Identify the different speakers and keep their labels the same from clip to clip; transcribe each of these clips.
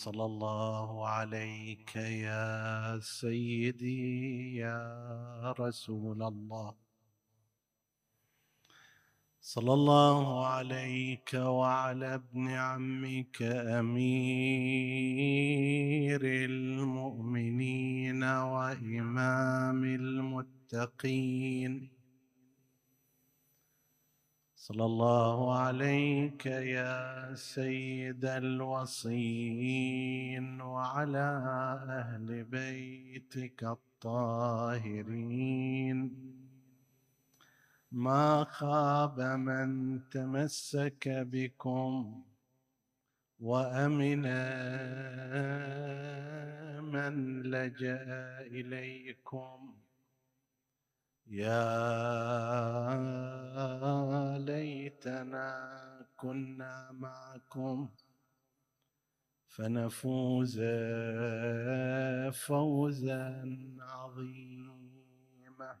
Speaker 1: صلى الله عليك يا سيدي يا رسول الله. صلى الله عليك وعلى ابن عمك أمير المؤمنين وإمام المتقين. صلى الله عليك يا سيد الوصين وعلى أهل بيتك الطاهرين. ما خاب من تمسك بكم وأمن من لجأ إليكم. يا ليتنا كنا معكم فنفوز فوزا عظيما.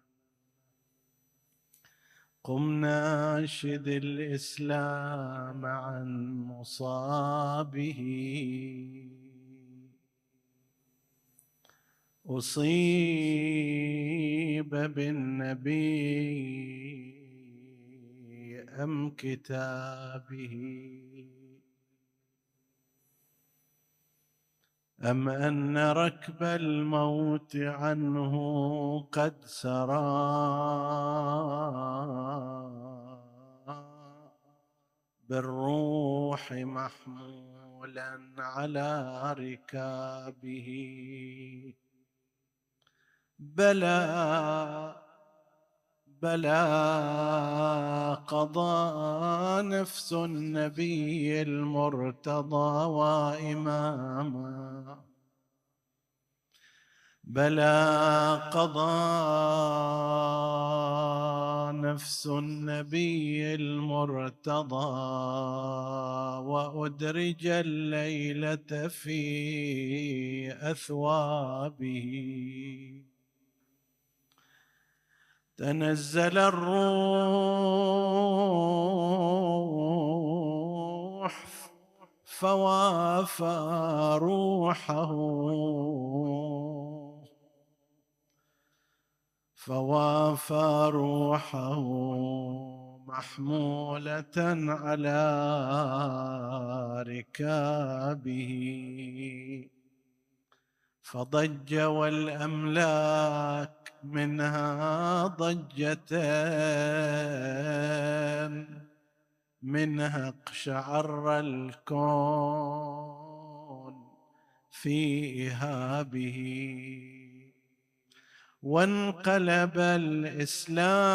Speaker 1: قم ناشد الإسلام عن مصابه. أصيب بالنبي أم كتابه؟ أم أن ركب الموت عنه قد سرى؟ بالروح محمولا على ركابه. بلى بلى قضى نفس النبي المرتضى وإماما. بلى قضى نفس النبي المرتضى وأدرج الليلة في أثوابه. تنزل الروح فوافى روحه. فوافى روحه محمولة على ركابه. فضج والأملاك منها ضجتان منها اقشعر الكون في إهابه وانقلب الإسلام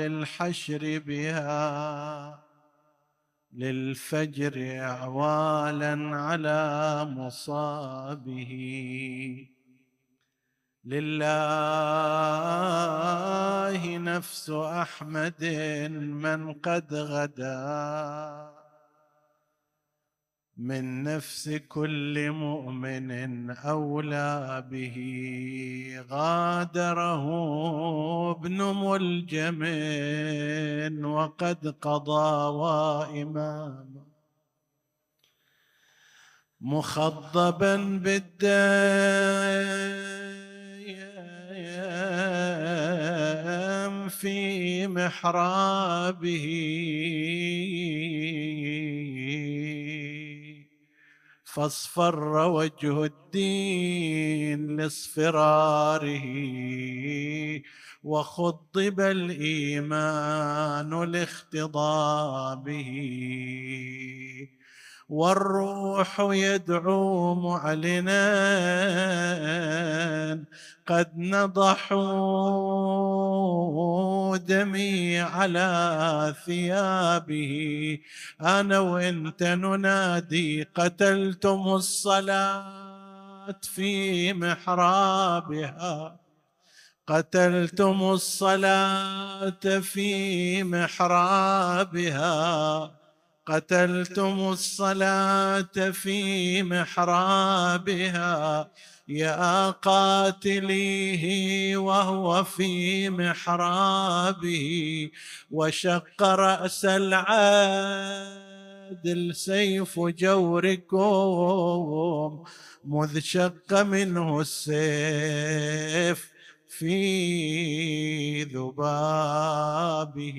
Speaker 1: للحشر بها للفجر اعوالا على مصابه. لله نفس أحمد من قد غدا. من نفس كل مؤمن أولى به. غادره ابن ملجم وقد قضى وإماما. مخضبا بالدم في محرابه. فاصفر وجه الدين لاصفراره وخضب الإيمان لاختضابه والروح يدعو معلنا قد نضحوا دمي على ثيابه. أنا وإنت ننادي قتلتم الصلاة في محرابها. قتلتم الصلاة في محرابها. قتلتم الصلاة في محرابها يا قاتليه وهو في محرابه وشق رأس العين يعدل سيف جوركم مذ شق منه السيف في ذبابه.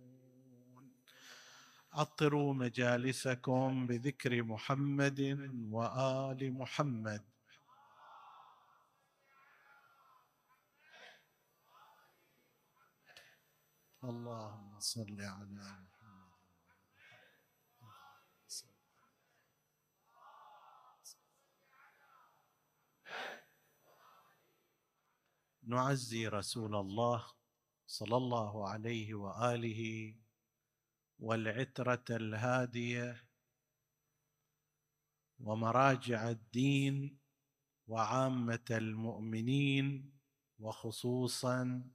Speaker 1: عطروا مجالسكم بذكر محمد وآل محمد. اللهم صل على محمد. نعزي رسول الله صلى الله عليه وآله والعترة الهادية ومراجع الدين وعامة المؤمنين وخصوصا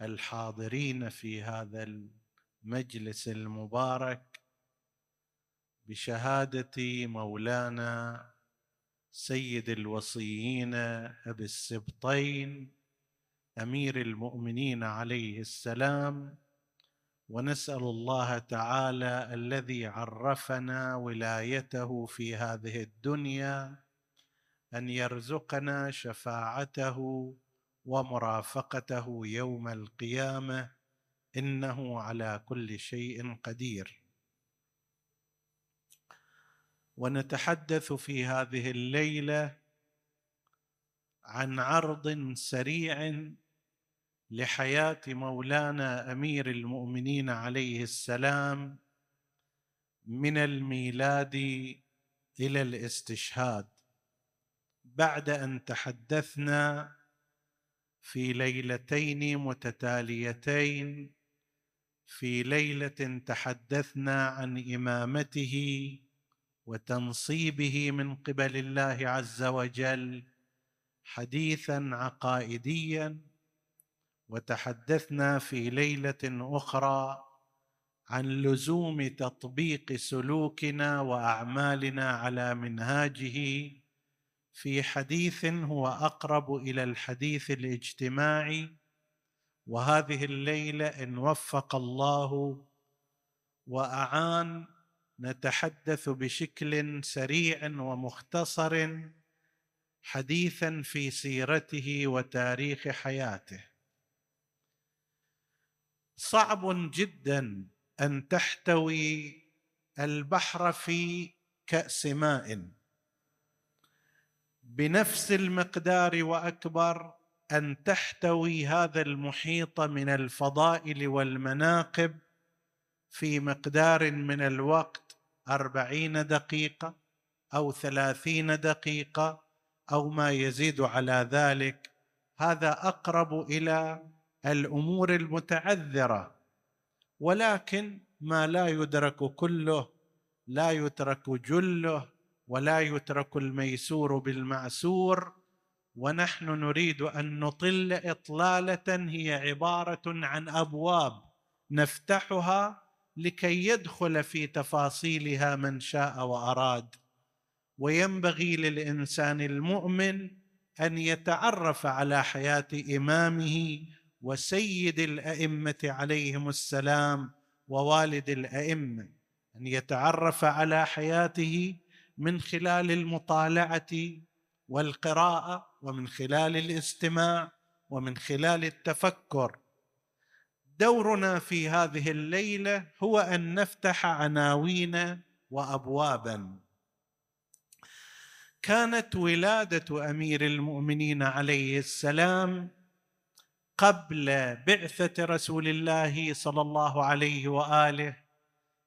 Speaker 1: الحاضرين في هذا المجلس المبارك بشهادة مولانا سيد الوصيين أبي السبطين أمير المؤمنين عليه السلام ونسأل الله تعالى الذي عرفنا ولايته في هذه الدنيا أن يرزقنا شفاعته ومرافقته يوم القيامة إنه على كل شيء قدير. ونتحدث في هذه الليلة عن عرض سريع لحياة مولانا أمير المؤمنين عليه السلام من الميلاد إلى الاستشهاد. بعد أن تحدثنا في ليلتين متتاليتين في ليلة تحدثنا عن إمامته وتنصيبه من قبل الله عز وجل حديثا عقائديا وتحدثنا في ليلة أخرى عن لزوم تطبيق سلوكنا وأعمالنا على منهاجه. في حديث هو أقرب إلى الحديث الاجتماعي. وهذه الليلة إن وفق الله وأعان نتحدث بشكل سريع ومختصر حديثا في سيرته وتاريخ حياته. صعب جدا أن تحتوي البحر في كأس ماء. بنفس المقدار وأكبر أن تحتوي هذا المحيط من الفضائل والمناقب في مقدار من الوقت أربعين دقيقة أو ثلاثين دقيقة أو ما يزيد على ذلك. هذا أقرب إلى الأمور المتعذرة ولكن ما لا يدرك كله لا يترك جله ولا يترك الميسور بالمعسور. ونحن نريد أن نطل إطلالة هي عبارة عن أبواب نفتحها لكي يدخل في تفاصيلها من شاء وأراد. وينبغي للإنسان المؤمن أن يتعرف على حياة إمامه وسيد الأئمة عليهم السلام ووالد الأئمة أن يتعرف على حياته من خلال المطالعة والقراءة ومن خلال الاستماع ومن خلال التفكر. دورنا في هذه الليلة هو أن نفتح عناوين وابوابا. كانت ولادة أمير المؤمنين عليه السلام قبل بعثة رسول الله صلى الله عليه وآله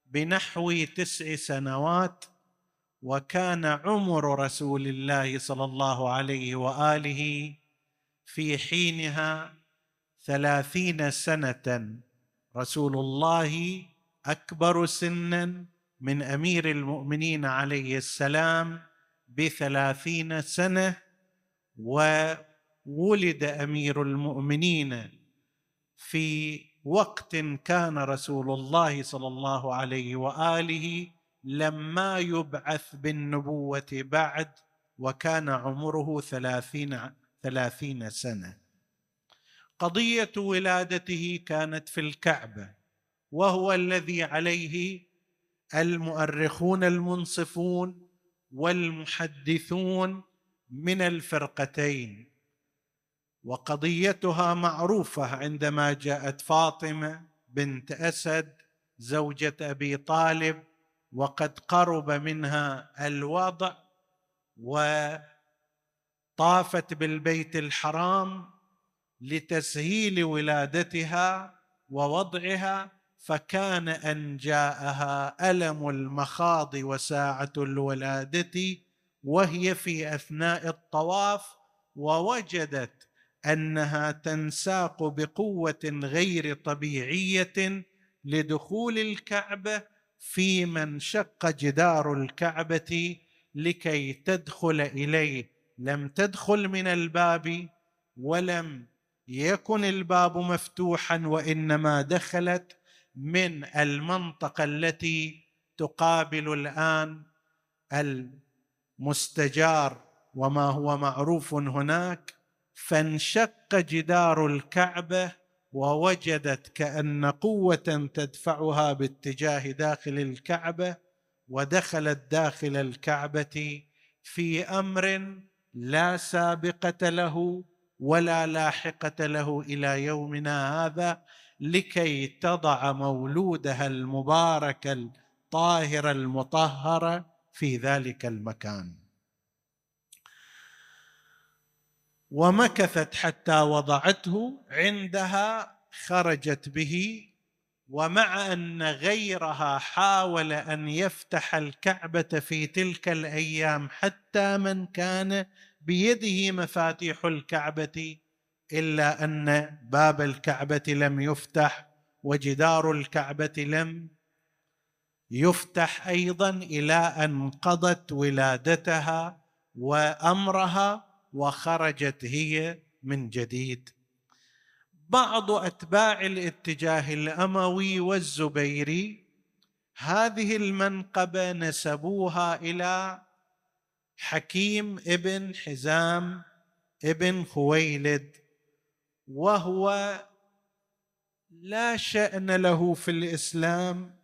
Speaker 1: بنحو تسع سنوات وكان عمر رسول الله صلى الله عليه وآله في حينها ثلاثين سنة. رسول الله أكبر سنا من أمير المؤمنين عليه السلام بثلاثين سنة وولد أمير المؤمنين في وقت كان رسول الله صلى الله عليه وآله لما يبعث بالنبوة بعد وكان عمره ثلاثين ثلاثين سنة. قضية ولادته كانت في الكعبة وهو الذي عليه المؤرخون المنصفون والمحدثون من الفرقتين. وقضيتها معروفة عندما جاءت فاطمة بنت أسد زوجة أبي طالب وقد قرب منها الوضع وطافت بالبيت الحرام لتسهيل ولادتها ووضعها فكان أن جاءها ألم المخاض وساعة الولادة وهي في أثناء الطواف ووجدت أنها تنساق بقوة غير طبيعية لدخول الكعبة في من شق جدار الكعبة لكي تدخل إليه. لم تدخل من الباب ولم يكن الباب مفتوحا وإنما دخلت من المنطقة التي تقابل الآن المستجار وما هو معروف هناك فانشق جدار الكعبة ووجدت كأن قوة تدفعها باتجاه داخل الكعبة ودخلت داخل الكعبة في أمر لا سابقة له ولا لاحقة له إلى يومنا هذا لكي تضع مولودها المبارك الطاهر المطهر في ذلك المكان. ومكثت حتى وضعته عندها خرجت به ومع أن غيرها حاول أن يفتح الكعبة في تلك الأيام حتى من كان بيده مفاتيح الكعبة إلا أن باب الكعبة لم يفتح وجدار الكعبة لم يفتح أيضا إلى أن قضت ولادتها وأمرها وخرجت هي من جديد. بعض أتباع الاتجاه الأموي والزبيري هذه المنقبة نسبوها إلى حكيم ابن حزام ابن خويلد وهو لا شأن له في الإسلام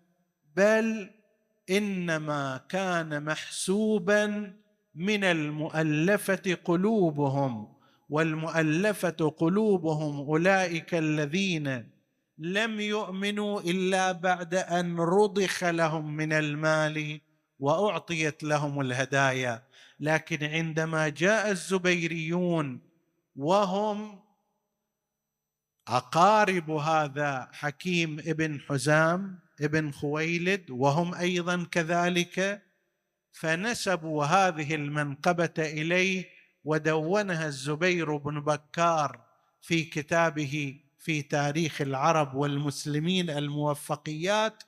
Speaker 1: بل إنما كان محسوبا من المؤلفة قلوبهم والمؤلفة قلوبهم أولئك الذين لم يؤمنوا إلا بعد أن رضخ لهم من المال وأعطيت لهم الهدايا. لكن عندما جاء الزبيريون وهم أقارب هذا حكيم ابن حزام ابن خويلد وهم أيضا كذلك فنسبوا هذه المنقبة إليه ودونها الزبير بن بكار في كتابه في تاريخ العرب والمسلمين الموفقيات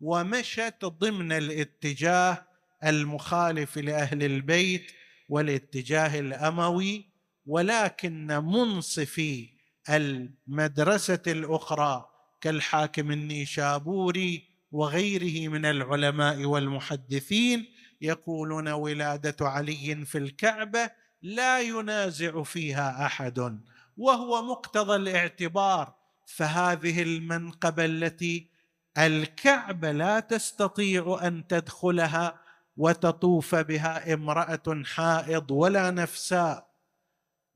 Speaker 1: ومشت ضمن الاتجاه المخالف لأهل البيت والاتجاه الأموي ولكن منصفي المدرسة الأخرى كالحاكم النيشابوري وغيره من العلماء والمحدثين يقولون ولادة علي في الكعبة لا ينازع فيها أحد وهو مقتضى الاعتبار. فهذه المنقبة التي الكعبة لا تستطيع أن تدخلها وتطوف بها امرأة حائض ولا نفساء.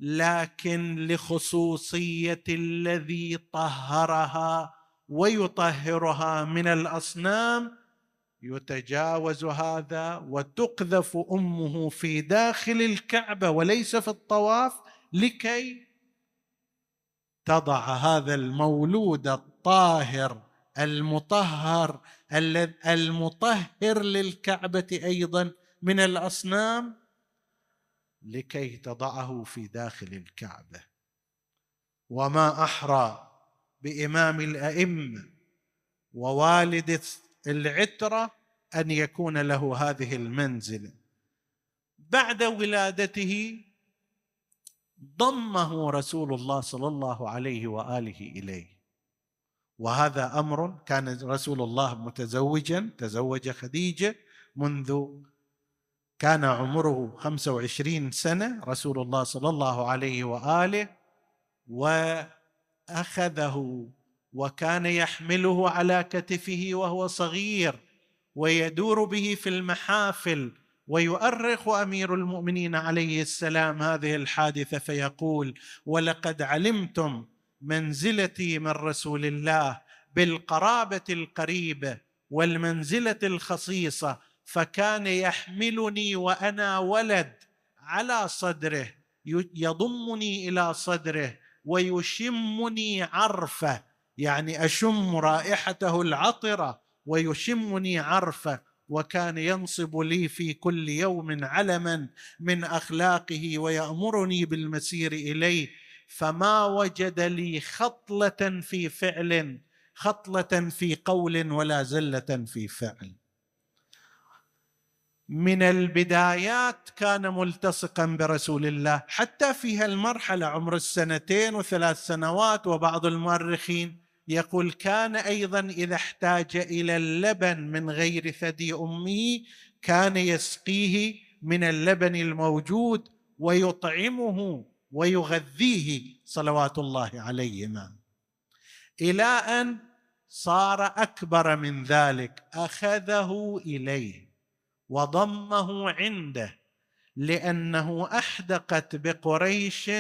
Speaker 1: لكن لخصوصية الذي طهرها ويطهرها من الأصنام يتجاوز هذا وتقذف أمه في داخل الكعبة وليس في الطواف لكي تضع هذا المولود الطاهر المطهر المطهر للكعبة أيضا من الأصنام لكي تضعه في داخل الكعبة. وما أحرى بإمام الأئمة ووالد العترة أن يكون له هذه المنزله بعد ولادته ضمه رسول الله صلى الله عليه وآله إليه. وهذا أمر كان رسول الله متزوجا تزوج خديجة منذ كان عمره خمسة وعشرين سنة رسول الله صلى الله عليه وآله وأخذه وكان يحمله على كتفه وهو صغير ويدور به في المحافل ويؤرخ أمير المؤمنين عليه السلام هذه الحادثة فيقول ولقد علمتم منزلتي من رسول الله بالقرابة القريبه والمنزلة الخصيصة فكان يحملني وأنا ولد على صدره يضمني إلى صدره ويشمني عرفه يعني أشم رائحته العطرة ويشمني عرفة وكان ينصب لي في كل يوم علما من أخلاقه ويأمرني بالمسير إليه فما وجد لي خطلة في فعل خطلة في قول ولا زلة في فعل. من البدايات كان ملتصقا برسول الله حتى في هالمرحلة عمر السنتين وثلاث سنوات وبعض المؤرخين يقول كان أيضا إذا احتاج إلى اللبن من غير ثدي امه كان يسقيه من اللبن الموجود ويطعمه ويغذيه صلوات الله عليهما. إلى أن صار أكبر من ذلك أخذه إليه. وضمه عنده لأنه أحدقت بقريش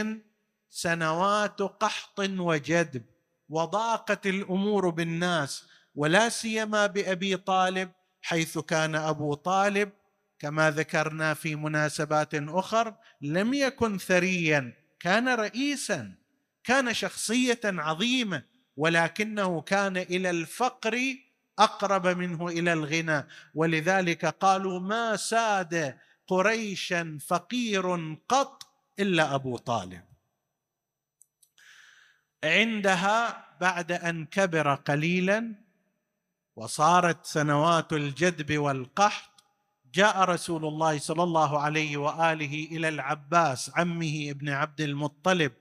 Speaker 1: سنوات قحط وجدب وضاقت الأمور بالناس ولا سيما بأبي طالب حيث كان أبو طالب كما ذكرنا في مناسبات أخر لم يكن ثريا كان رئيسا كان شخصية عظيمة ولكنه كان إلى الفقر أقرب منه إلى الغنى. ولذلك قالوا ما ساد قريشا فقير قط إلا أبو طالب. عندها بعد أن كبر قليلا وصارت سنوات الجدب والقحط جاء رسول الله صلى الله عليه وآله إلى العباس عمه ابن عبد المطلب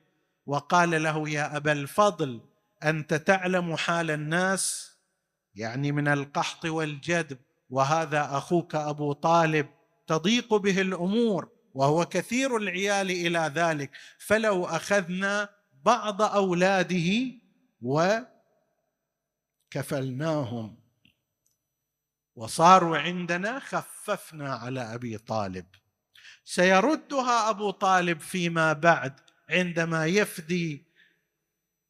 Speaker 1: وقال له يا أبا الفضل أنت تعلم حال الناس؟ يعني من القحط والجدب وهذا أخوك أبو طالب تضيق به الأمور وهو كثير العيال إلى ذلك. فلو أخذنا بعض أولاده وكفلناهم. وصاروا عندنا خففنا على أبي طالب. سيردها أبو طالب فيما بعد عندما يفدي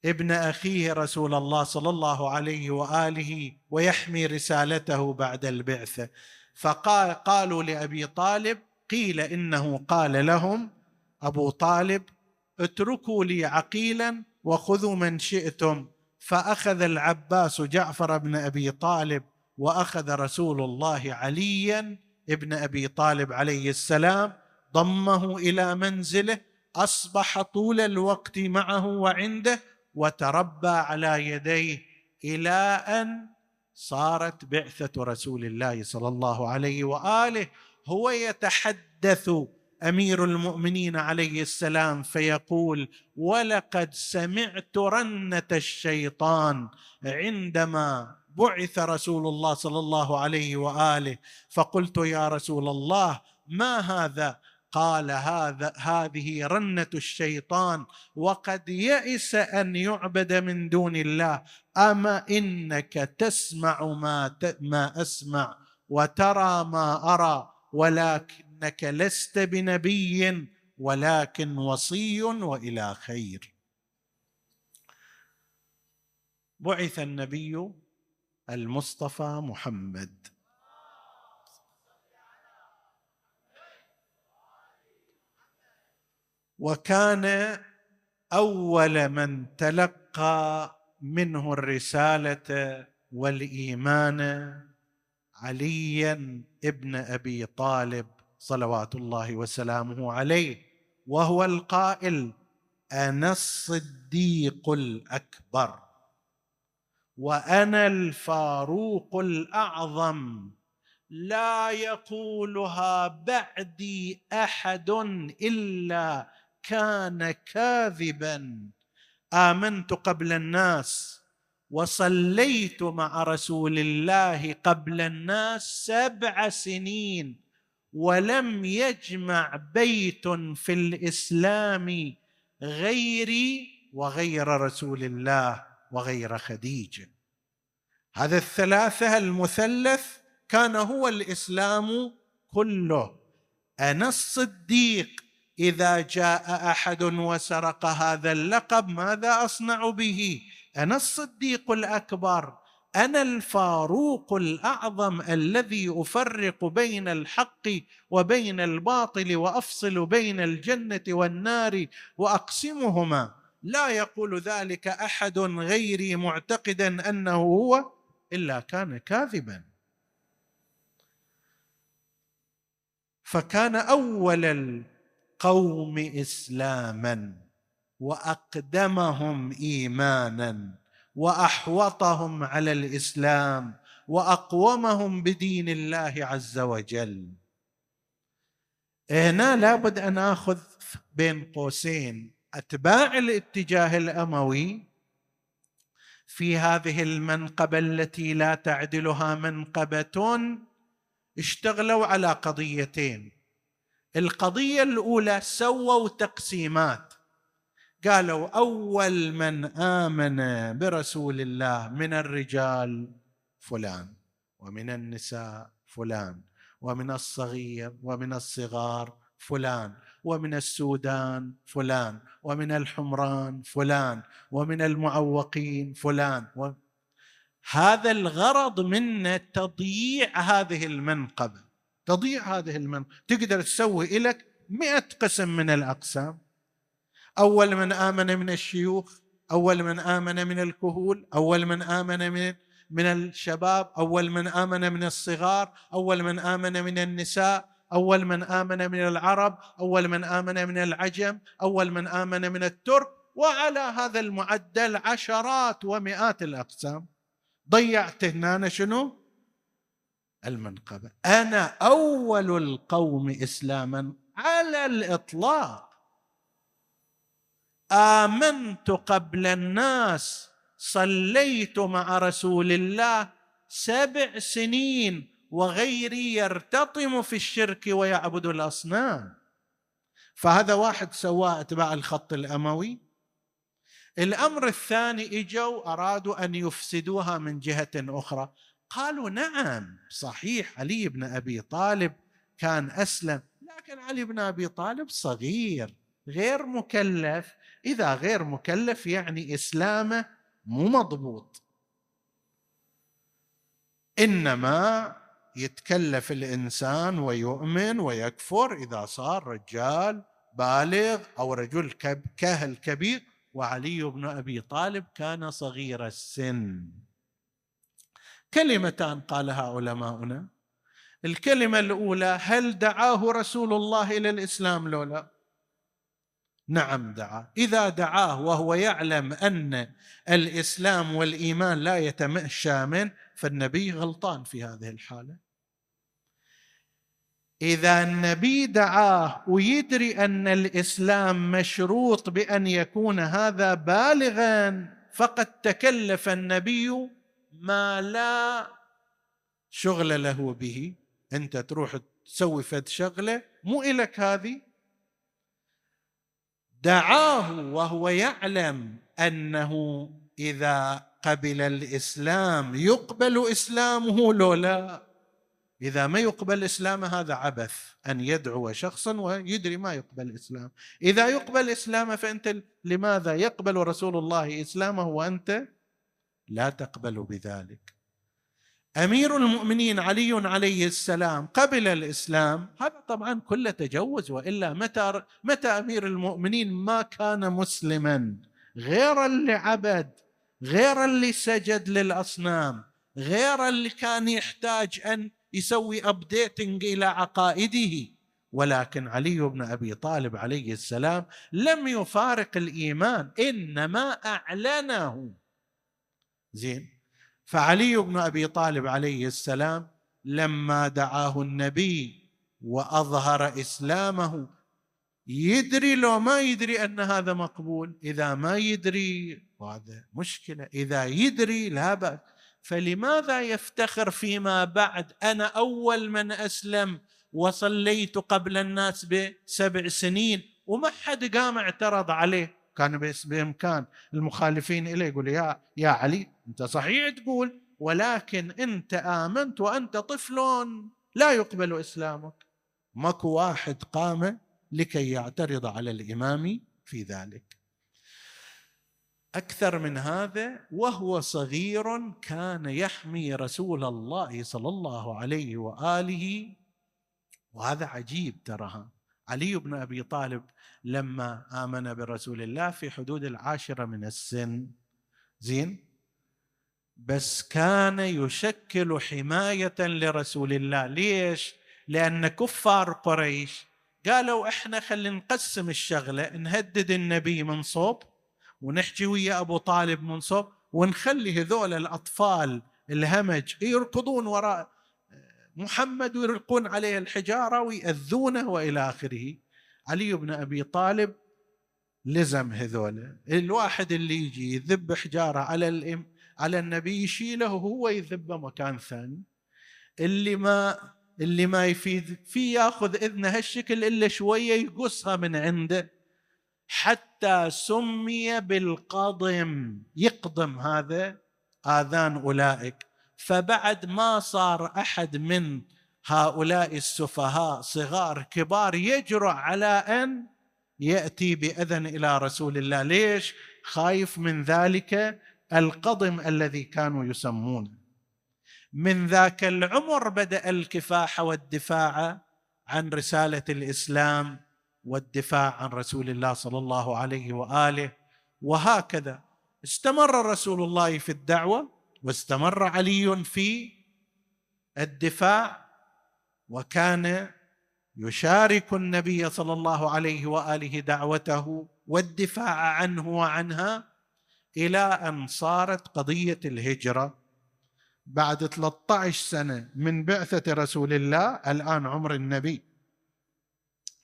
Speaker 1: ابن أخيه رسول الله صلى الله عليه وآله ويحمي رسالته بعد البعثه فقال قالوا لأبي طالب قيل إنه قال لهم أبو طالب اتركوا لي عقيلا وخذوا من شئتم. فأخذ العباس جعفر بن أبي طالب وأخذ رسول الله عليا ابن أبي طالب عليه السلام ضمه إلى منزله أصبح طول الوقت معه وعنده وتربى على يديه إلى أن صارت بعثة رسول الله صلى الله عليه وآله. هو يتحدث أمير المؤمنين عليه السلام فيقول ولقد سمعت رنة الشيطان عندما بعث رسول الله صلى الله عليه وآله. فقلت يا رسول الله ما هذا؟ قال هذا هذه رنة الشيطان وقد يئس أن يعبد من دون الله. أما إنك تسمع ما ما أسمع وترى ما أرى ولكن انك لست بنبي ولكن وصي وإلى خير. بعث النبي المصطفى محمد. وكان أول من تلقى منه الرسالة والإيمان عليا ابن أبي طالب صلوات الله وسلامه عليه وهو القائل أنا الصديق الأكبر وأنا الفاروق الأعظم. لا يقولها بعدي أحد إلا كان كاذبا. آمنت قبل الناس وصليت مع رسول الله قبل الناس سبع سنين ولم يجمع بيت في الإسلام غيري وغير رسول الله وغير خديجه هذا الثلاثة المثلث كان هو الإسلام كله. أنا الصديق إذا جاء أحد وسرق هذا اللقب ماذا أصنع به؟ أنا الصديق الأكبر أنا الفاروق الأعظم الذي أفرق بين الحق وبين الباطل وأفصل بين الجنة والنار وأقسمهما. لا يقول ذلك أحد غيري معتقدا أنه هو إلا كان كاذبا. فكان أول القوم إسلاما وأقدمهم إيمانا وأحوطهم على الإسلام وأقومهم بدين الله عز وجل. هنا لابد أن آخذ بين قوسين أتباع الاتجاه الأموي في هذه المنقبة التي لا تعدلها منقبة اشتغلوا على قضيتين القضية الأولى سووا تقسيمات قالوا أول من آمن برسول الله من الرجال فلان ومن النساء فلان ومن الصغير ومن الصغار فلان ومن السودان فلان ومن الحمران فلان ومن المعوقين فلان. هذا الغرض منه تضييع هذه المنقبة تضييع هذه المنقبة تقدر تسوي لك مئة قسم من الأقسام. أول من آمن من الشيوخ أول من آمن من الكهول أول من آمن من من الشباب أول من آمن من الصغار أول من آمن من النساء أول من آمن من العرب أول من آمن من العجم أول من آمن من الترك وعلى هذا المعدل عشرات ومئات الأقسام. ضيعت هنا شنو؟ المنقبة. أنا أول القوم إسلاما على الإطلاق. آمنت قبل الناس صليت مع رسول الله سبع سنين وغيري يرتطم في الشرك ويعبد الأصنام. فهذا واحد سواه اتباع الخط الأموي. الأمر الثاني إجوا أرادوا أن يفسدوها من جهة أخرى. قالوا نعم صحيح علي بن أبي طالب كان أسلم لكن علي بن أبي طالب صغير غير مكلف. إذا غير مكلف يعني إسلامه مو مضبوط. إنما يتكلف الإنسان ويؤمن ويكفر إذا صار رجال بالغ أو رجل كهل كبير. وعلي بن أبي طالب كان صغير السن. كلمتان قالها علماؤنا الكلمة الأولى هل دعاه رسول الله إلى الإسلام لو لا؟ نعم دعا. إذا دعاه وهو يعلم أن الإسلام والإيمان لا يتمشى منه فالنبي غلطان في هذه الحالة. إذا النبي دعاه ويدري أن الإسلام مشروط بأن يكون هذا بالغا فقد تكلف النبي ما لا شغل له به. أنت تروح تسوي فد شغلة مو إلك هذه. دعاه وهو يعلم أنه إذا قبل الإسلام يقبل إسلامه لو لا. إذا ما يقبل اسلامه هذا عبث أن يدعو شخصا ويدري ما يقبل اسلام إذا يقبل اسلامه فأنت لماذا يقبل رسول الله إسلامه وأنت؟ لا تقبل بذلك. أمير المؤمنين علي عليه السلام قبل الإسلام هذا طبعا كله تجوز وإلا متى متى أمير المؤمنين ما كان مسلما؟ غير اللي عبد غير اللي سجد للأصنام غير اللي كان يحتاج أن يسوي ابديتنج إلى عقائده. ولكن علي بن أبي طالب عليه السلام لم يفارق الإيمان إنما أعلنه. زين. فعلي بن أبي طالب عليه السلام لما دعاه النبي وأظهر إسلامه يدري لو ما يدري أن هذا مقبول. إذا ما يدري وهذا مشكلة. إذا يدري لا بأس. فلماذا يفتخر فيما بعد؟ أنا أول من أسلم وصليت قبل الناس بسبع سنين وما حد قام اعترض عليه. كان بإمكان المخالفين إليه يقول يا يا علي أنت صحيح تقول ولكن أنت آمنت وأنت طفل لا يقبل إسلامك. ماكو واحد قام لكي يعترض على الإمام في ذلك. أكثر من هذا وهو صغير كان يحمي رسول الله صلى الله عليه وآله. وهذا عجيب تراها. علي بن أبي طالب لما آمن برسول الله في حدود العاشرة من السن زين؟ بس كان يشكل حماية لرسول الله. ليش؟ لأن كفار قريش قالوا إحنا خلينا نقسم الشغلة نهدد النبي من صوب ونحكي ويا أبو طالب من صوب ونخلي هذول الأطفال الهمج يركضون وراء محمد ويلقون عليه الحجارة ويأذونه وإلى آخره. علي بن أبي طالب لزم هذول. الواحد اللي يجي يذب حجارة على الام على النبي يشيله وهو يذبه مكان ثاني. اللي ما اللي ما يفيد في يأخذ اذنه هالشكل إلا شوية يقصها من عنده. حتى سمي بالقضم. يقضم هذا آذان أولئك. فبعد ما صار أحد من هؤلاء السفهاء صغار كبار يجرؤ على أن يأتي بأذن إلى رسول الله. ليش؟ خايف من ذلك القضم الذي كانوا يسمونه. من ذاك العمر بدأ الكفاح والدفاع عن رسالة الإسلام والدفاع عن رسول الله صلى الله عليه وآله. وهكذا استمر رسول الله في الدعوة. واستمر علي في الدفاع وكان يشارك النبي صلى الله عليه وآله دعوته والدفاع عنه وعنها إلى أن صارت قضية الهجرة. بعد 13 سنة من بعثة رسول الله الآن عمر النبي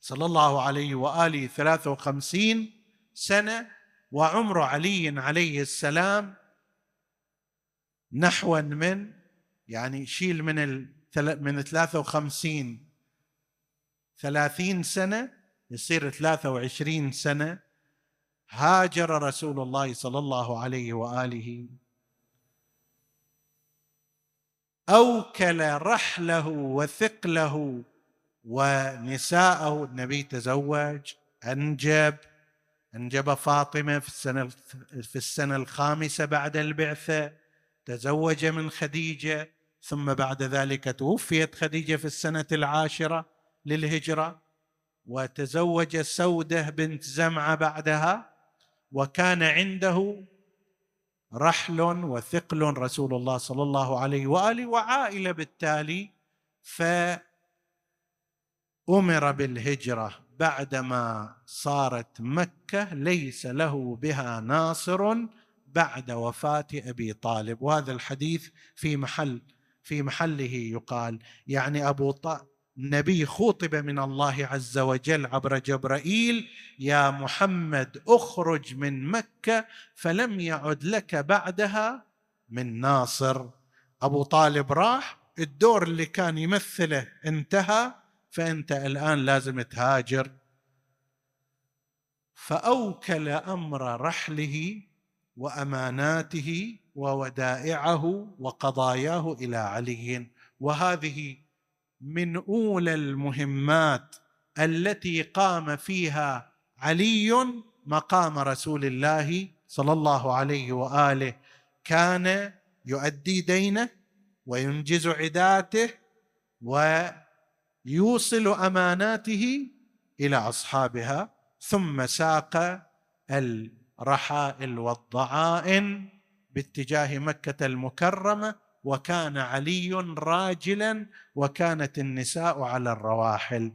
Speaker 1: صلى الله عليه وآله 53 سنة وعمر علي عليه السلام نحوا من يعني شيل من ال من 53 30 سنة يصير 23 سنة هاجر رسول الله صلى الله عليه وآله. أوكل رحله وثقله ونساءه النبي تزوج أنجب أنجب فاطمة في السنة في السنة الخامسة بعد البعثة. تزوج من خديجة ثم بعد ذلك توفيت خديجة في السنة العاشرة للهجرة وتزوج سودة بنت زمعة بعدها وكان عنده رحل وثقل رسول الله صلى الله عليه وآله وعائلة بالتالي فأمر بالهجرة بعدما صارت مكة ليس له بها ناصر بعد وفاة أبي طالب وهذا الحديث في محل في محله يقال. يعني أبو طالب النبي خوطب من الله عز وجل عبر جبرائيل يا محمد اخرج من مكة فلم يعد لك بعدها من ناصر. أبو طالب راح الدور اللي كان يمثله انتهى فأنت الآن لازم تهاجر. فأوكل أمر رحله وأماناته وودائعه وقضاياه إلى علي. وهذه من أولى المهمات التي قام فيها علي مقام رسول الله صلى الله عليه وآله. كان يؤدي دينه وينجز عداته ويوصل أماناته إلى أصحابها ثم ساق الرحائل والضعائن باتجاه مكة المكرمة وكان علي راجلا وكانت النساء على الرواحل.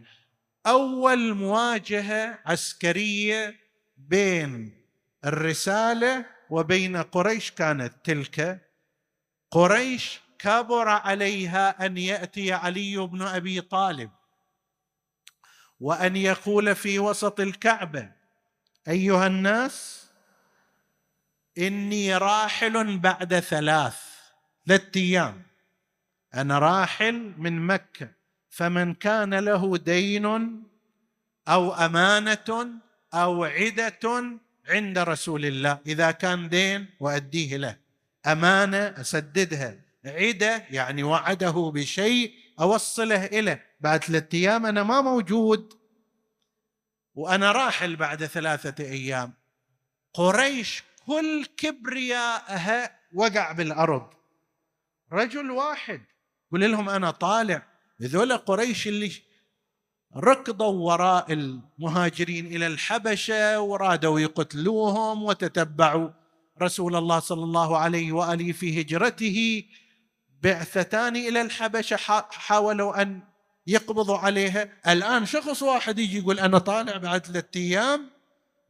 Speaker 1: أول مواجهة عسكرية بين الرسالة وبين قريش كانت تلك. قريش كبر عليها أن يأتي علي بن أبي طالب وأن يقول في وسط الكعبة أيها الناس إني راحل بعد ثلاث ثلاث أيام. أنا راحل من مكة فمن كان له دين أو أمانة أو عدة عند رسول الله إذا كان دين وأديه له. أمانة أسددها. عدة يعني وعده بشيء أوصله إليه. بعد ثلاثة أيام أنا ما موجود. وأنا راحل بعد ثلاثة أيام. قريش كل كبرياءها وقع بالأرض. رجل واحد يقول لهم أنا طالع هذول قريش اللي ركضوا وراء المهاجرين إلى الحبشة ورادوا يقتلوهم وتتبعوا رسول الله صلى الله عليه وآله في هجرته. بعثتان إلى الحبشة حاولوا أن يقبضوا عليها. الآن شخص واحد يجي يقول أنا طالع بعد ثلاثة أيام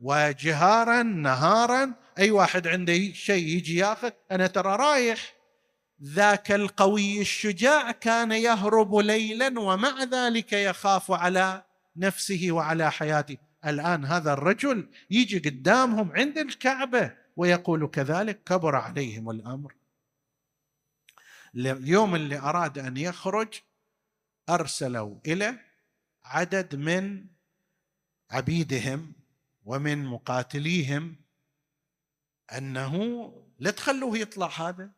Speaker 1: وجهارا نهارا أي واحد عنده شيء يجي ياخذ أنا ترى رايح. ذاك القوي الشجاع كان يهرب ليلا ومع ذلك يخاف على نفسه وعلى حياته. الآن هذا الرجل يجي قدامهم عند الكعبة ويقول كذلك كبر عليهم الأمر. اليوم اللي أراد أن يخرج أرسلوا إلى عدد من عبيدهم ومن مقاتليهم أنه لا تخلوه يطلع هذا.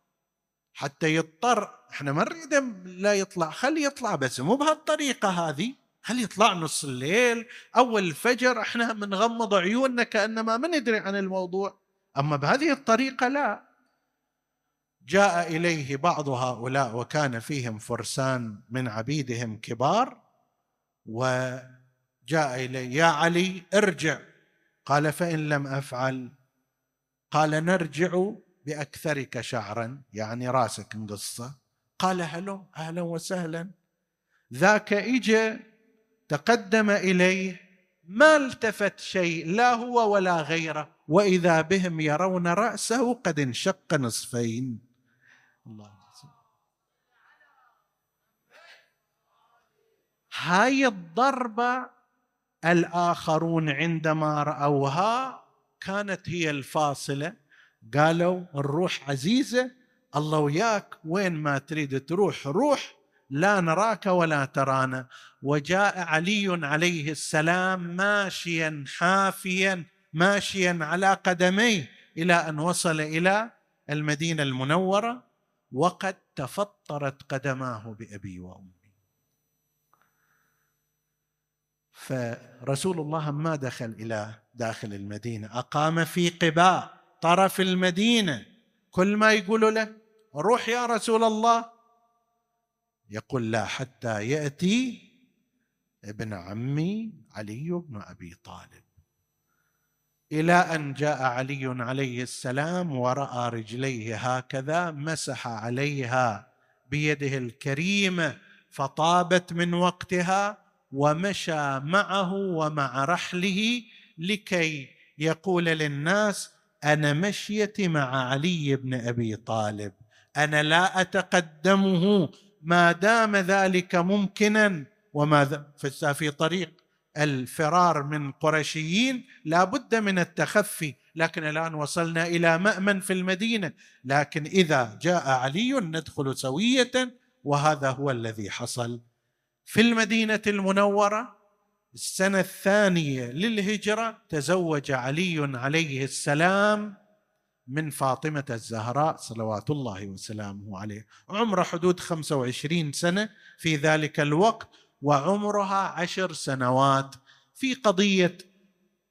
Speaker 1: حتى يضطر إحنا ما نريد لا يطلع خلي يطلع بس مو بهالطريقة هذه. خلي يطلع نص الليل أول الفجر إحنا بنغمض عيوننا كأنما ما ندري عن الموضوع. أما بهذه الطريقة لا. جاء إليه بعض هؤلاء وكان فيهم فرسان من عبيدهم كبار وجاء إليه يا علي ارجع. قال فإن لم أفعل قال نرجع بأكثرك شعرا يعني راسك مقصه قال هلو أهلا وسهلا. ذاك اجى تقدم إليه ما التفت شيء لا هو ولا غيره وإذا بهم يرون رأسه قد انشق نصفين. الله. هاي الضربة الآخرون عندما رأوها كانت هي الفاصلة. قالوا الروح عزيزة الله وياك وين ما تريد تروح روح لا نراك ولا ترانا. وجاء علي عليه السلام ماشيا حافيا ماشيا على قدميه إلى أن وصل إلى المدينة المنورة وقد تفطرت قدماه بأبي وأمي. فرسول الله ما دخل إلى داخل المدينة. أقام في قباء طرف المدينة. كل ما يقولوا له روح يا رسول الله. يقول لا حتى يأتي ابن عمي علي بن أبي طالب. إلى أن جاء علي عليه السلام ورأى رجليه هكذا مسح عليها بيده الكريمة فطابت من وقتها ومشى معه ومع رحله لكي يقول للناس أنا مشيتي مع علي بن أبي طالب. أنا لا أتقدمه. ما دام ذلك ممكنا وما في طريق الفرار من قرشيين لا بد من التخفي. لكن الآن وصلنا إلى مأمن في المدينة. لكن إذا جاء علي ندخل سوية وهذا هو الذي حصل. في المدينة المنورة السنة الثانية للهجرة تزوج علي عليه السلام من فاطمة الزهراء صلوات الله وسلامه عليه. عمره حدود 25 سنة في ذلك الوقت وعمرها عشر سنوات في قضية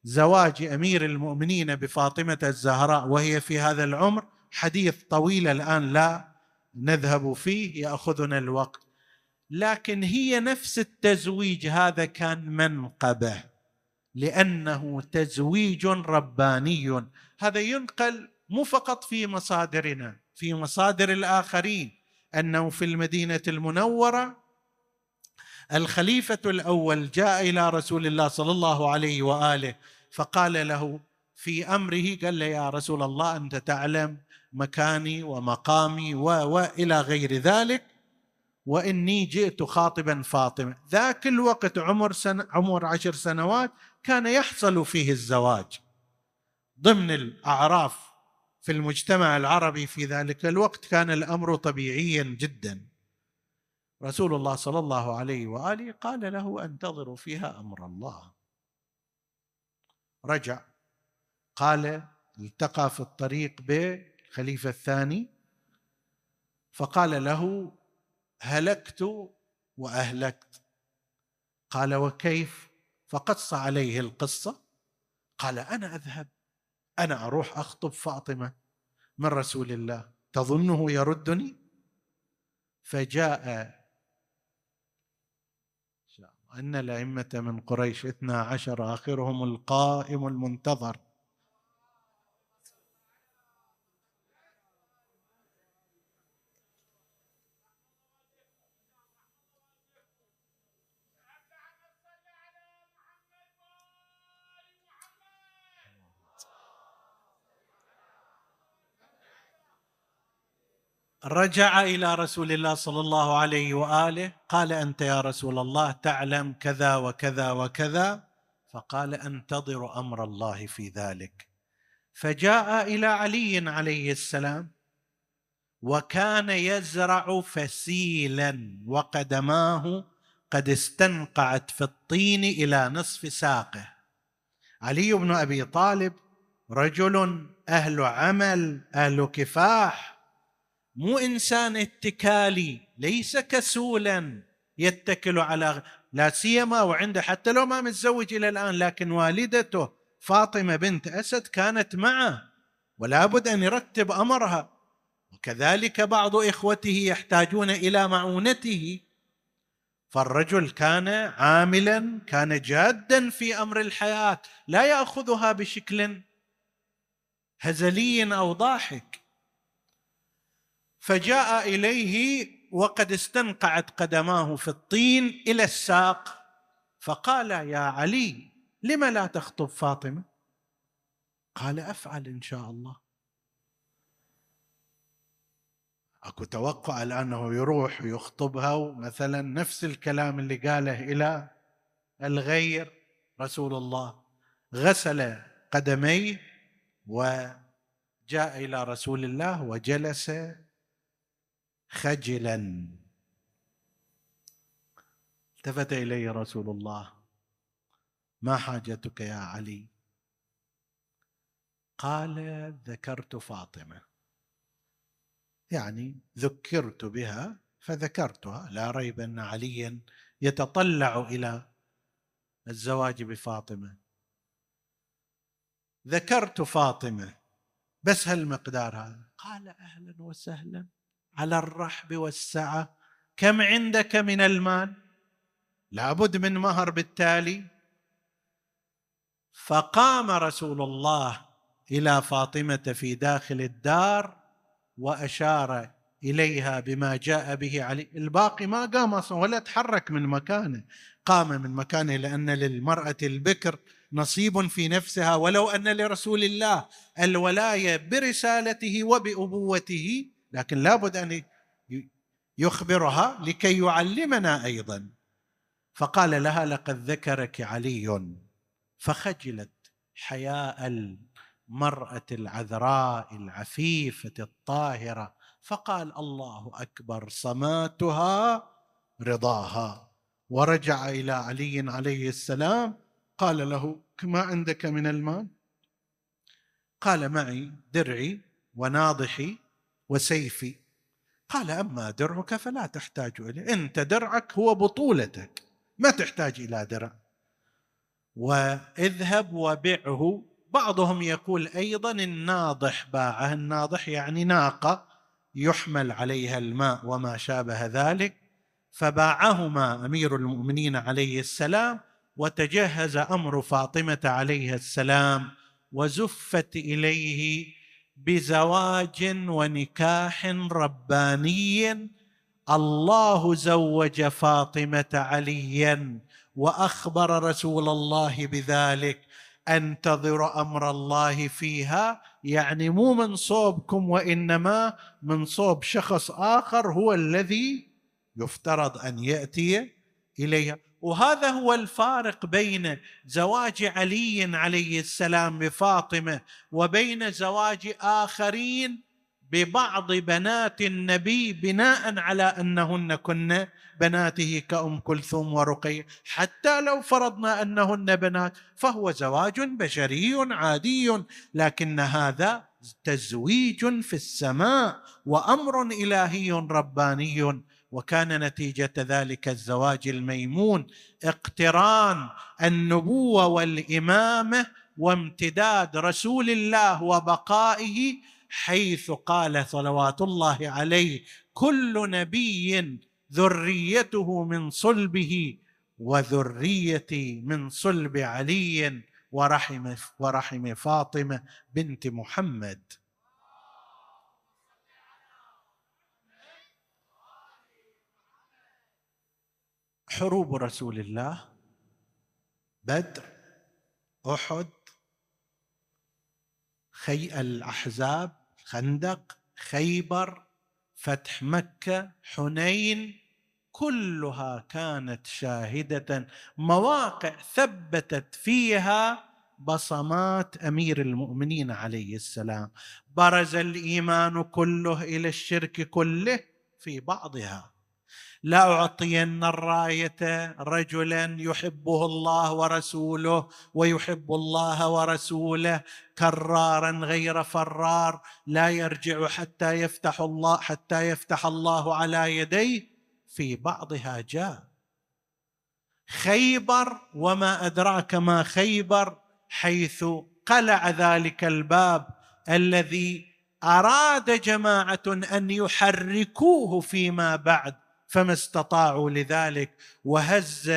Speaker 1: زواج أمير المؤمنين بفاطمة الزهراء وهي في هذا العمر. حديث طويل الآن لا نذهب فيه يأخذنا الوقت. لكن هي نفس التزويج هذا كان منقبة لأنه تزويج رباني. هذا ينقل مو فقط في مصادرنا في مصادر الآخرين. أنه في المدينة المنورة الخليفة الأول جاء إلى رسول الله صلى الله عليه وآله فقال له في أمره قال له يا رسول الله أنت تعلم مكاني ومقامي و والى غير ذلك وإني جئت خاطبا فاطمة. ذاك الوقت عمر سنة عمر عشر سنوات كان يحصل فيه الزواج. ضمن الأعراف في المجتمع العربي في ذلك الوقت كان الأمر طبيعيا جدا. رسول الله صلى الله عليه وآله قال له انتظروا فيها أمر الله. رجع. قال التقى في الطريق بالخليفة الثاني. فقال له هلكت وأهلكت. قال وكيف؟ فقص عليه القصة. قال أنا أذهب أنا أروح أخطب فاطمة. من رسول الله؟ تظنه يردني؟ فجاء أن الأئمة من قريش اثنا عشر آخرهم القائم المنتظر. رجع إلى رسول الله صلى الله عليه وآله قال أنت يا رسول الله تعلم كذا وكذا وكذا؟ فقال أنتظر أمر الله في ذلك. فجاء إلى علي عليه السلام وكان يزرع فسيلا وقدماه قد استنقعت في الطين إلى نصف ساقه. علي بن أبي طالب رجل أهل عمل أهل كفاح مو إنسان اتكالي ليس كسولا يتكل على لا سيما وعنده حتى لو ما متزوج إلى الآن لكن والدته فاطمة بنت أسد كانت معه ولا بد أن يرتب أمرها. وكذلك بعض إخوته يحتاجون إلى معونته. فالرجل كان عاملا كان جادا في أمر الحياة لا يأخذها بشكل هزلي أو ضاحك. فجاء إليه وقد استنقعت قدماه في الطين إلى الساق فقال يا علي لم لا تخطب فاطمة؟ قال أفعل إن شاء الله. أكو توقع أنه يروح ويخطبها ومثلا نفس الكلام اللي قاله إلى الغير رسول الله. غسل قدميه وجاء إلى رسول الله وجلس خجلا. التفت الي رسول الله. ما حاجتك يا علي؟ قال ذكرت فاطمة. يعني ذكرت بها فذكرتها. لا ريب أن عليا يتطلع إلى الزواج بفاطمة. ذكرت فاطمة بس هالمقدار هذا. قال أهلا وسهلا. على الرحب والسعة. كم عندك من المال؟ لابد من مهر بالتالي. فقام رسول الله إلى فاطمة في داخل الدار وأشار إليها بما جاء به علي. الباقي ما قام أصلا ولا تحرك من مكانه. قام من مكانه لأن للمرأة البكر نصيب في نفسها ولو أن لرسول الله الولاية برسالته وبأبوته لكن لابد أن يخبرها لكي يعلمنا أيضا. فقال لها لقد ذكرك علي. فخجلت حياء المرأة العذراء العفيفة الطاهرة. فقال الله أكبر صماتها رضاها. ورجع إلى علي عليه السلام. قال له ما عندك من المال؟ قال معي درعي وناضحي وسيفي. قال أما درعك فلا تحتاج إليه. انت درعك هو بطولتك. ما تحتاج إلى درع. وإذهب وبعه. بعضهم يقول أيضا الناضح باعه. الناضح يعني ناقة يحمل عليها الماء وما شابه ذلك. فباعهما أمير المؤمنين عليه السلام وتجهز أمر فاطمة عليها السلام وزفت إليه بزواج ونكاح رباني. الله زوج فاطمة عليا وأخبر رسول الله بذلك. أنتظر أمر الله فيها. يعني مو من صوبكم وإنما من صوب شخص آخر هو الذي يفترض أن يأتي إليها. وهذا هو الفارق بين زواج علي عليه السلام بفاطمة وبين زواج آخرين ببعض بنات النبي بناء على أنهن كن بناته كأم كلثوم ورقية حتى لو فرضنا أنهن بنات فهو زواج بشري عادي لكن هذا تزويج في السماء وأمر إلهي رباني. وكان نتيجة ذلك الزواج الميمون اقتران النبوة والإمامة وامتداد رسول الله وبقائه حيث قال صلوات الله عليه كل نبي ذريته من صلبه وذريتي من صلب علي ورحم ورحم فاطمة بنت محمد. حروب رسول الله. بدر أحد خي الأحزاب خندق خيبر فتح مكة حنين كلها كانت شاهدة. مواقع ثبتت فيها بصمات أمير المؤمنين عليه السلام. برز الإيمان كله إلى الشرك كله في بعضها. لاعطين الراية رجلا يحبه الله ورسوله ويحب الله ورسوله كرارا غير فرار لا يرجع حتى يفتح الله حتى يفتح الله على يديه في بعضها جاء. خيبر وما أدراك ما خيبر حيث قلع ذلك الباب الذي أراد جماعة أن يحركوه فيما بعد. فما استطاعوا لذلك وهز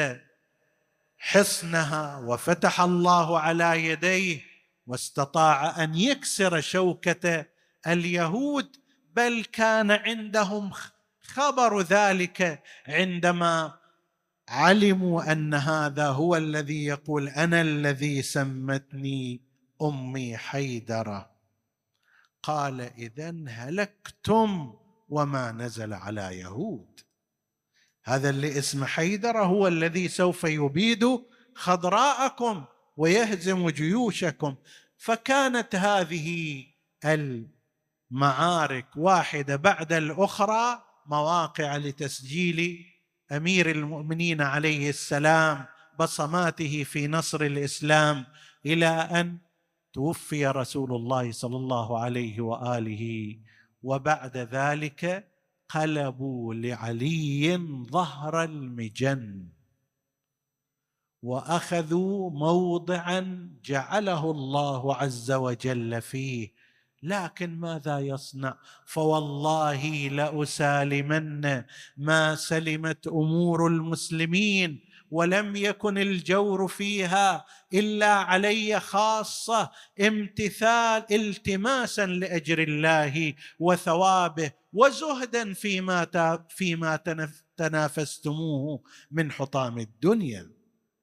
Speaker 1: حصنها وفتح الله على يديه واستطاع أن يكسر شوكة اليهود بل كان عندهم خبر ذلك عندما علموا أن هذا هو الذي يقول أنا الذي سمتني أمي حيدره قال اذا هلكتم وما نزل على يهود. هذا اللي اسمه حيدره هو الذي سوف يبيد خضراءكم ويهزم جيوشكم. فكانت هذه المعارك واحدة بعد الأخرى مواقع لتسجيل أمير المؤمنين عليه السلام بصماته في نصر الإسلام إلى أن توفي رسول الله صلى الله عليه وآله. وبعد ذلك قلبوا لعلي ظهر المجن وأخذوا موضعا جعله الله عز وجل فيه. لكن ماذا يصنع؟ فوالله لأسالمن ما سلمت أمور المسلمين. ولم يكن الجور فيها إلا علي خاصة امتثال التماسا لأجر الله وثوابه وزهدا فيما فيما تنافستموه من حطام الدنيا.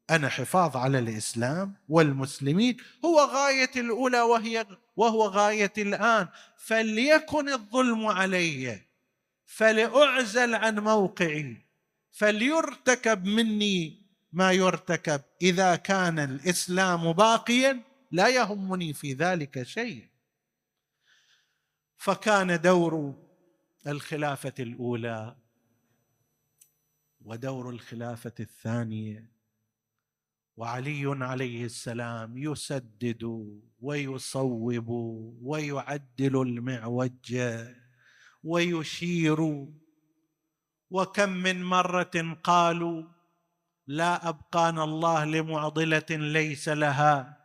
Speaker 1: أنا حفاظ على الإسلام والمسلمين. هو غاية الأولى وهي وهو غاية الآن. فليكن الظلم علي. فلأعزل عن موقعي. فليرتكب مني ما يرتكب. إذا كان الإسلام باقيا لا يهمني في ذلك شيء. فكان دور الخلافة الأولى ودور الخلافة الثانية. وعلي عليه السلام يسدد ويصوب ويعدل المعوج ويشير وكم من مرة قالوا لا أبقانا الله لمعضلة ليس لها.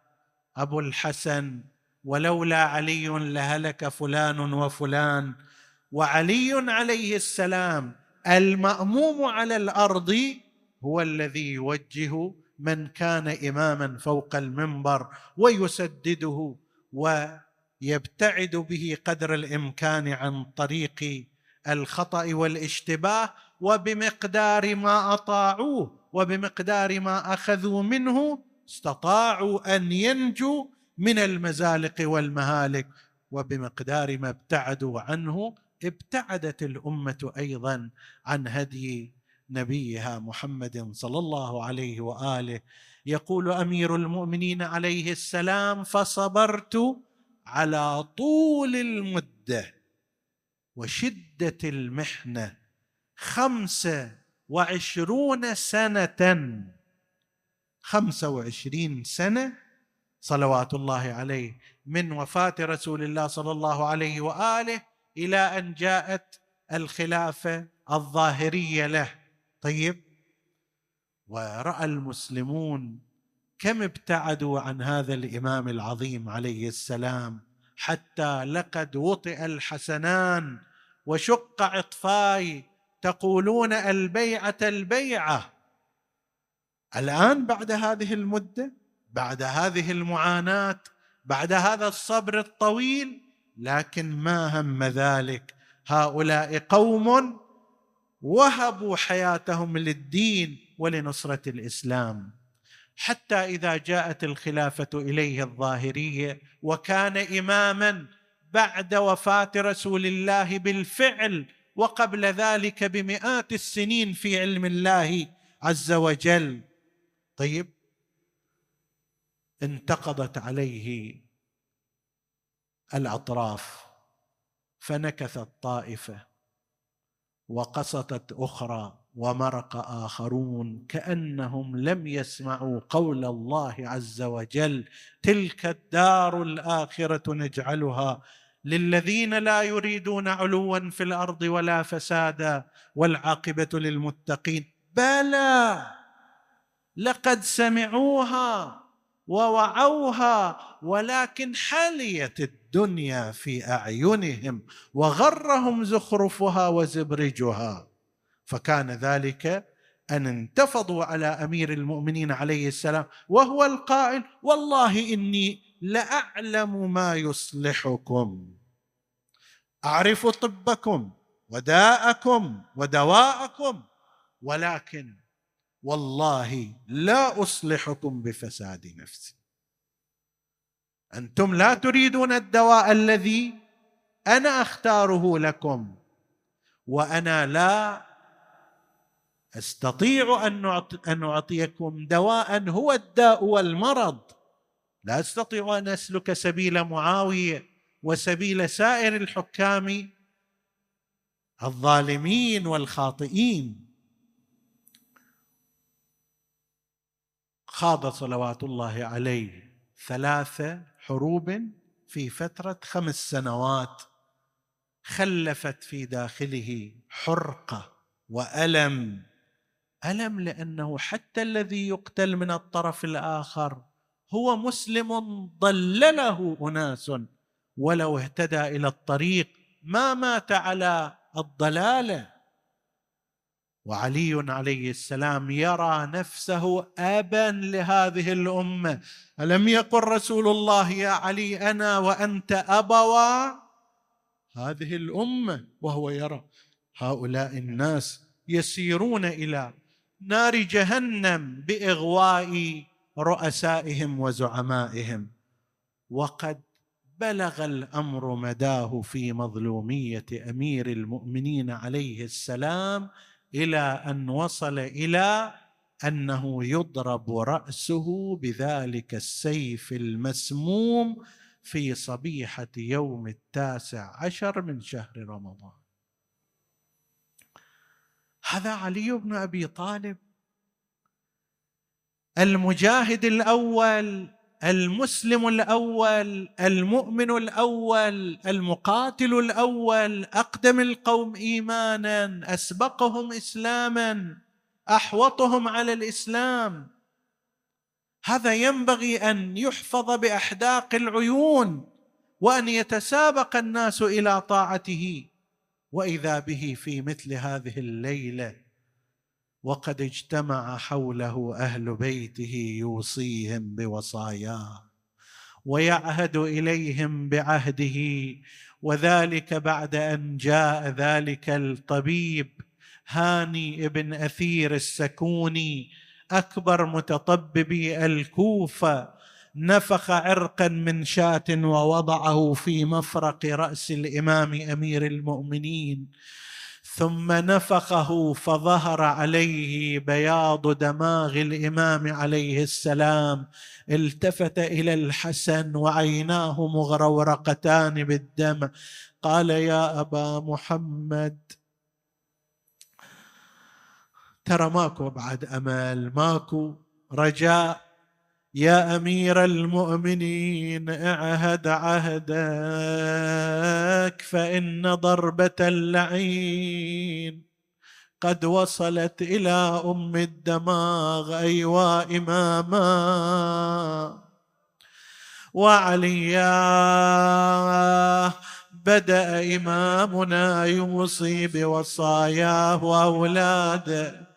Speaker 1: أبو الحسن ولولا علي لهلك فلان وفلان. وعلي عليه السلام المأموم على الأرض هو الذي يوجه من كان إماما فوق المنبر ويسدده ويبتعد به قدر الإمكان عن طريق الخطأ والاشتباه وبمقدار ما أطاعوه وبمقدار ما أخذوا منه استطاعوا أن ينجوا من المزالق والمهالك وبمقدار ما ابتعدوا عنه ابتعدت الأمة أيضا عن هدي نبيها محمد صلى الله عليه وآله. يقول أمير المؤمنين عليه السلام فصبرت على طول المدة وشدة المحنة خمسة وعشرون سنة. خمسة وعشرين سنة صلوات الله عليه من وفاة رسول الله صلى الله عليه وآله إلى أن جاءت الخلافة الظاهرية له. طيب ورأى المسلمون كم ابتعدوا عن هذا الإمام العظيم عليه السلام حتى لقد وطئ الحسنان وشق عطفاي تقولون البيعة البيعة. الآن بعد هذه المدة بعد هذه المعاناة بعد هذا الصبر الطويل لكن ما هم ذلك؟ هؤلاء قوم وهبوا حياتهم للدين ولنصرة الإسلام. حتى إذا جاءت الخلافة إليه الظاهرية وكان اماما بعد وفاة رسول الله بالفعل وقبل ذلك بمئات السنين في علم الله عز وجل. طيب انتقضت عليه الأطراف فنكثت طائفه وقسطت أخرى. ومرق آخرون كأنهم لم يسمعوا قول الله عز وجل. تلك الدار الآخرة نجعلها للذين لا يريدون علوا في الأرض ولا فسادا والعاقبة للمتقين. بلى! لقد سمعوها ووعوها ولكن حليت الدنيا في أعينهم وغرهم زخرفها وزبرجها. فكان ذلك أن انتفضوا على أمير المؤمنين عليه السلام وهو القائل والله إني لأعلم ما يصلحكم. أعرف طبكم وداءكم ودواءكم ولكن والله لا أصلحكم بفساد نفسي. أنتم لا تريدون الدواء الذي أنا أختاره لكم وأنا لا أستطيع أن أعطيكم دواء هو الداء والمرض. لا أستطيع أن أسلك سبيل معاوية وسبيل سائر الحكام الظالمين والخاطئين. خاض صلوات الله عليه ثلاث حروب في فترة خمس سنوات خلفت في داخله حرقة وألم. ألم لأنه حتى الذي يقتل من الطرف الآخر هو مسلم ضلله أناس. ولو اهتدى إلى الطريق ما مات على الضلالة. وعلي عليه السلام يرى نفسه أبا لهذه الأمة. ألم يقل رسول الله يا علي أنا وأنت ابوا هذه الأمة. وهو يرى هؤلاء الناس يسيرون إلى نار جهنم بإغواء رؤسائهم وزعمائهم. وقد بلغ الأمر مداه في مظلومية أمير المؤمنين عليه السلام إلى أن وصل إلى أنه يضرب رأسه بذلك السيف المسموم في صبيحة يوم التاسع عشر من شهر رمضان. هذا علي بن أبي طالب. المجاهد الأول المسلم الأول المؤمن الأول المقاتل الأول أقدم القوم إيمانا أسبقهم إسلاما أحوطهم على الإسلام. هذا ينبغي أن يحفظ بأحداق العيون وأن يتسابق الناس إلى طاعته. وإذا به في مثل هذه الليلة وقد اجتمع حوله أهل بيته يوصيهم بوصاياه ويعهد إليهم بعهده وذلك بعد أن جاء ذلك الطبيب هاني ابن أثير السكوني أكبر متطببي الكوفة نفخ عرقا من شاة ووضعه في مفرق رأس الإمام أمير المؤمنين ثم نفخه فظهر عليه بياض دماغ الإمام عليه السلام التفت إلى الحسن وعيناه مغرورقتان بالدم. قال يا أبا محمد. ترى ماكو بعد أمل ماكو رجاء يا أمير المؤمنين اعهد عهدك فإن ضربة اللعين قد وصلت إلى أم الدماغ أيوا إماما. وعليا بدأ إمامنا يوصي بوصاياه واولاده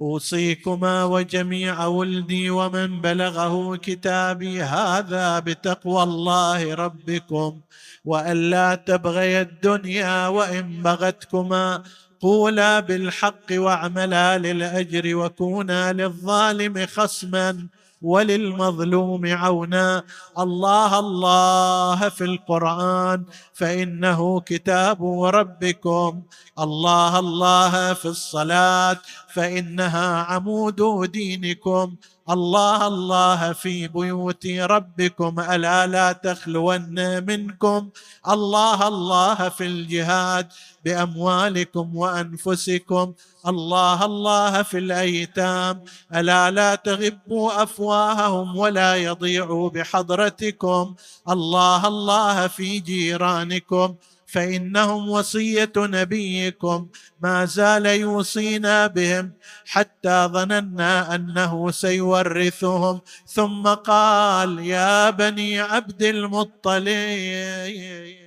Speaker 1: أوصيكما وجميع ولدي ومن بلغه كتابي هذا بتقوى الله ربكم والا تبغي الدنيا وإن بغتكما قولا بالحق واعملا للأجر وكونا للظالم خصما وللمظلوم عونا الله الله في القرآن فإنه كتاب ربكم الله الله في الصلاة فإنها عمود دينكم. الله الله في بيوت ربكم ألا لا تخلون منكم. الله الله في الجهاد بأموالكم وأنفسكم. الله الله في الأيتام. ألا لا تغبوا أفواههم ولا يضيعوا بحضرتكم. الله الله في جيرانكم. فإنهم وصية نبيكم ما زال يوصينا بهم حتى ظننا أنه سيورثهم. ثم قال يا بني عبد المطلب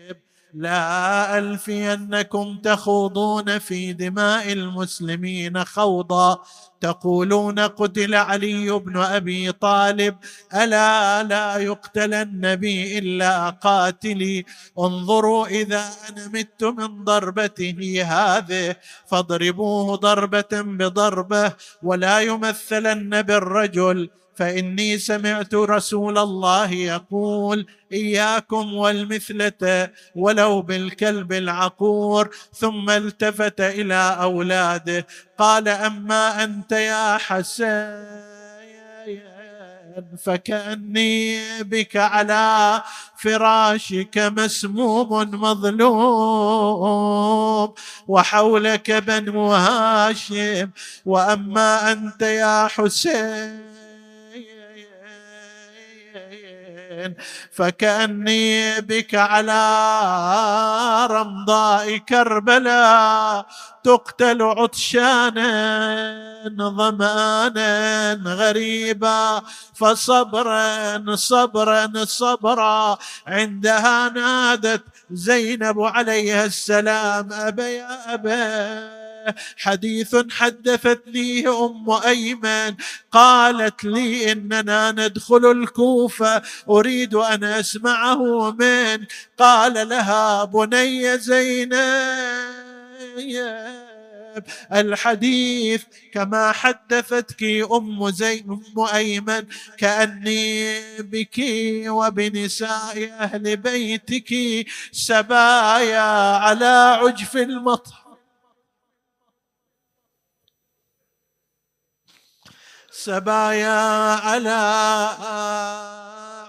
Speaker 1: لا ألفينكم تخوضون في دماء المسلمين خوضا. تقولون قتل علي بن أبي طالب ألا لا يقتل النبي إلا قاتلي. انظروا إذا أنا مت من ضربته هذه فاضربوه ضربة بضربة ولا يمثلن بالرجل. فإني سمعت رسول الله يقول إياكم والمثلة ولو بالكلب العقور ثم التفت إلى أولاده. قال أما أنت يا حسن فكأني بك على فراشك مسموم مظلوم وحولك بنو هاشم وأما أنت يا حسين فكأني بك على رمضاء كربلاء تقتل عطشانا ظمآنا غريبا فصبرا صبرا صبرا. عندها نادت زينب عليها السلام أبا يا أبا. حديث حدثتني أم أيمن قالت لي إننا ندخل الكوفة أريد أن أسمعه من قال لها بني زينب الحديث كما حدثتك أم زين أم أيمن كأني بك وبنساء أهل بيتك سبايا على عجف المطر سبايا على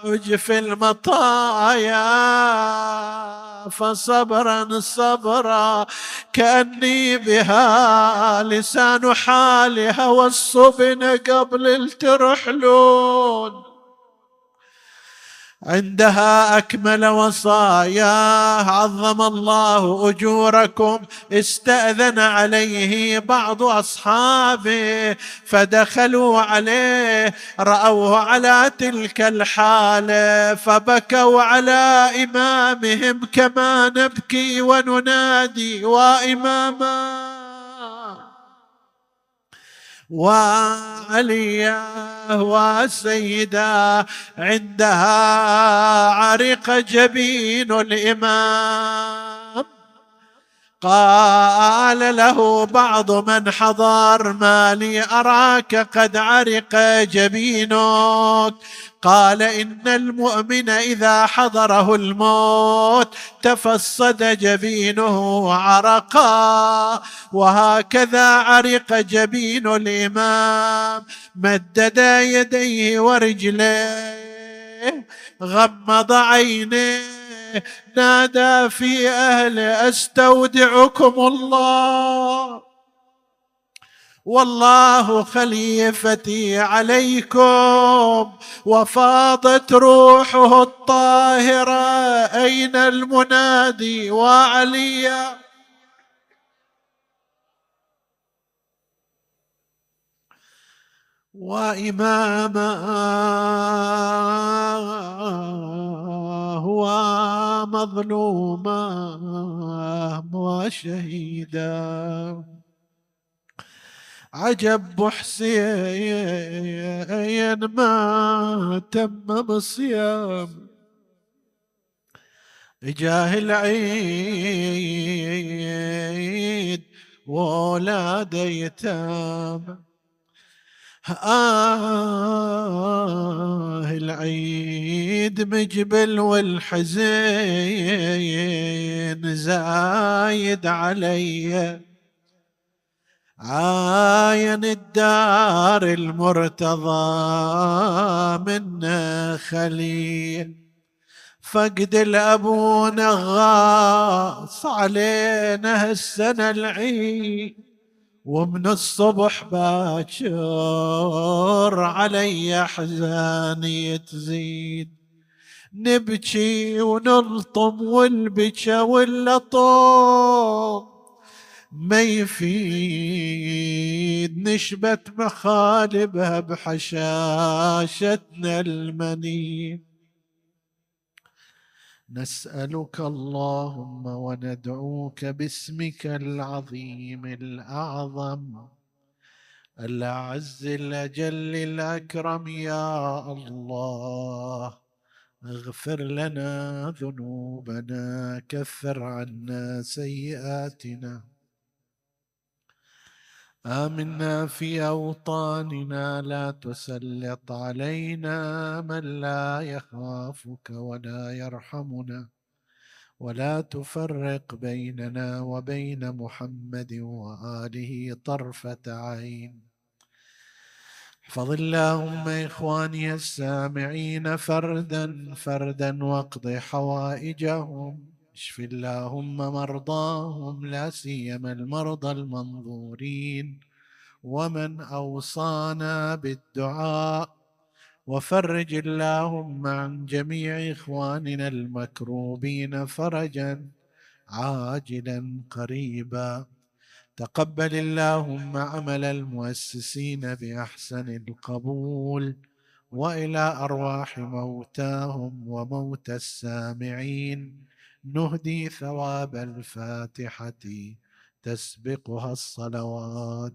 Speaker 1: عجف المطايا فصبرا صبرا كأني بها لسان حالها والصبن قبل الترحلون. عندها أكمل وصاياه عظم الله أجوركم استأذن عليه بعض أصحابه فدخلوا عليه رأوه على تلك الحاله فبكوا على إمامهم كما نبكي وننادي وإماما. وعليا وسيدا عندها عرق جبين الإمام. قال له بعض من حضر ما لي أراك قد عرق جبينك. قال إن المؤمن إذا حضره الموت تفصد جبينه عرقا وهكذا عرق جبين الإمام مدد يديه ورجليه غمض عينيه نادى في اهله أستودعكم الله والله خليفتي عليكم وفاضت روحه الطاهرة أين المنادي وعليا وإماما هو مظلوما وشهيدا. عجب حسين ما تم بصيام جاه العيد وولاد يتام. آه العيد مجبل والحزين زايد علي. عاين الدار المرتضى من خليل. فقد الأبو نغاص علينا هالسنه العيد. ومن الصبح باكر علي احزاني تزيد نبكي ونلطم والبكى واللطم ما يفيد نشبت مخالبها بحشاشتنا المنيه نسألك اللهم وندعوك باسمك العظيم الأعظم الأعز الأجل الأكرم يا الله. اغفر لنا ذنوبنا كفر عنا سيئاتنا. آمنا في أوطاننا لا تسلط علينا من لا يخافك ولا يرحمنا ولا تفرق بيننا وبين محمد وآله طرفة عين. احفظ اللهم إخواني السامعين فردا فردا واقض حوائجهم. اشف اللهم مرضاهم لا سيما المرضى المنظورين. ومن أوصانا بالدعاء. وفرج اللهم عن جميع إخواننا المكروبين فرجا عاجلا قريبا. تقبل اللهم عمل المؤسسين بأحسن القبول. وإلى أرواح موتاهم وموتى السامعين. نهدي ثواب الفاتحة تسبقها الصلوات.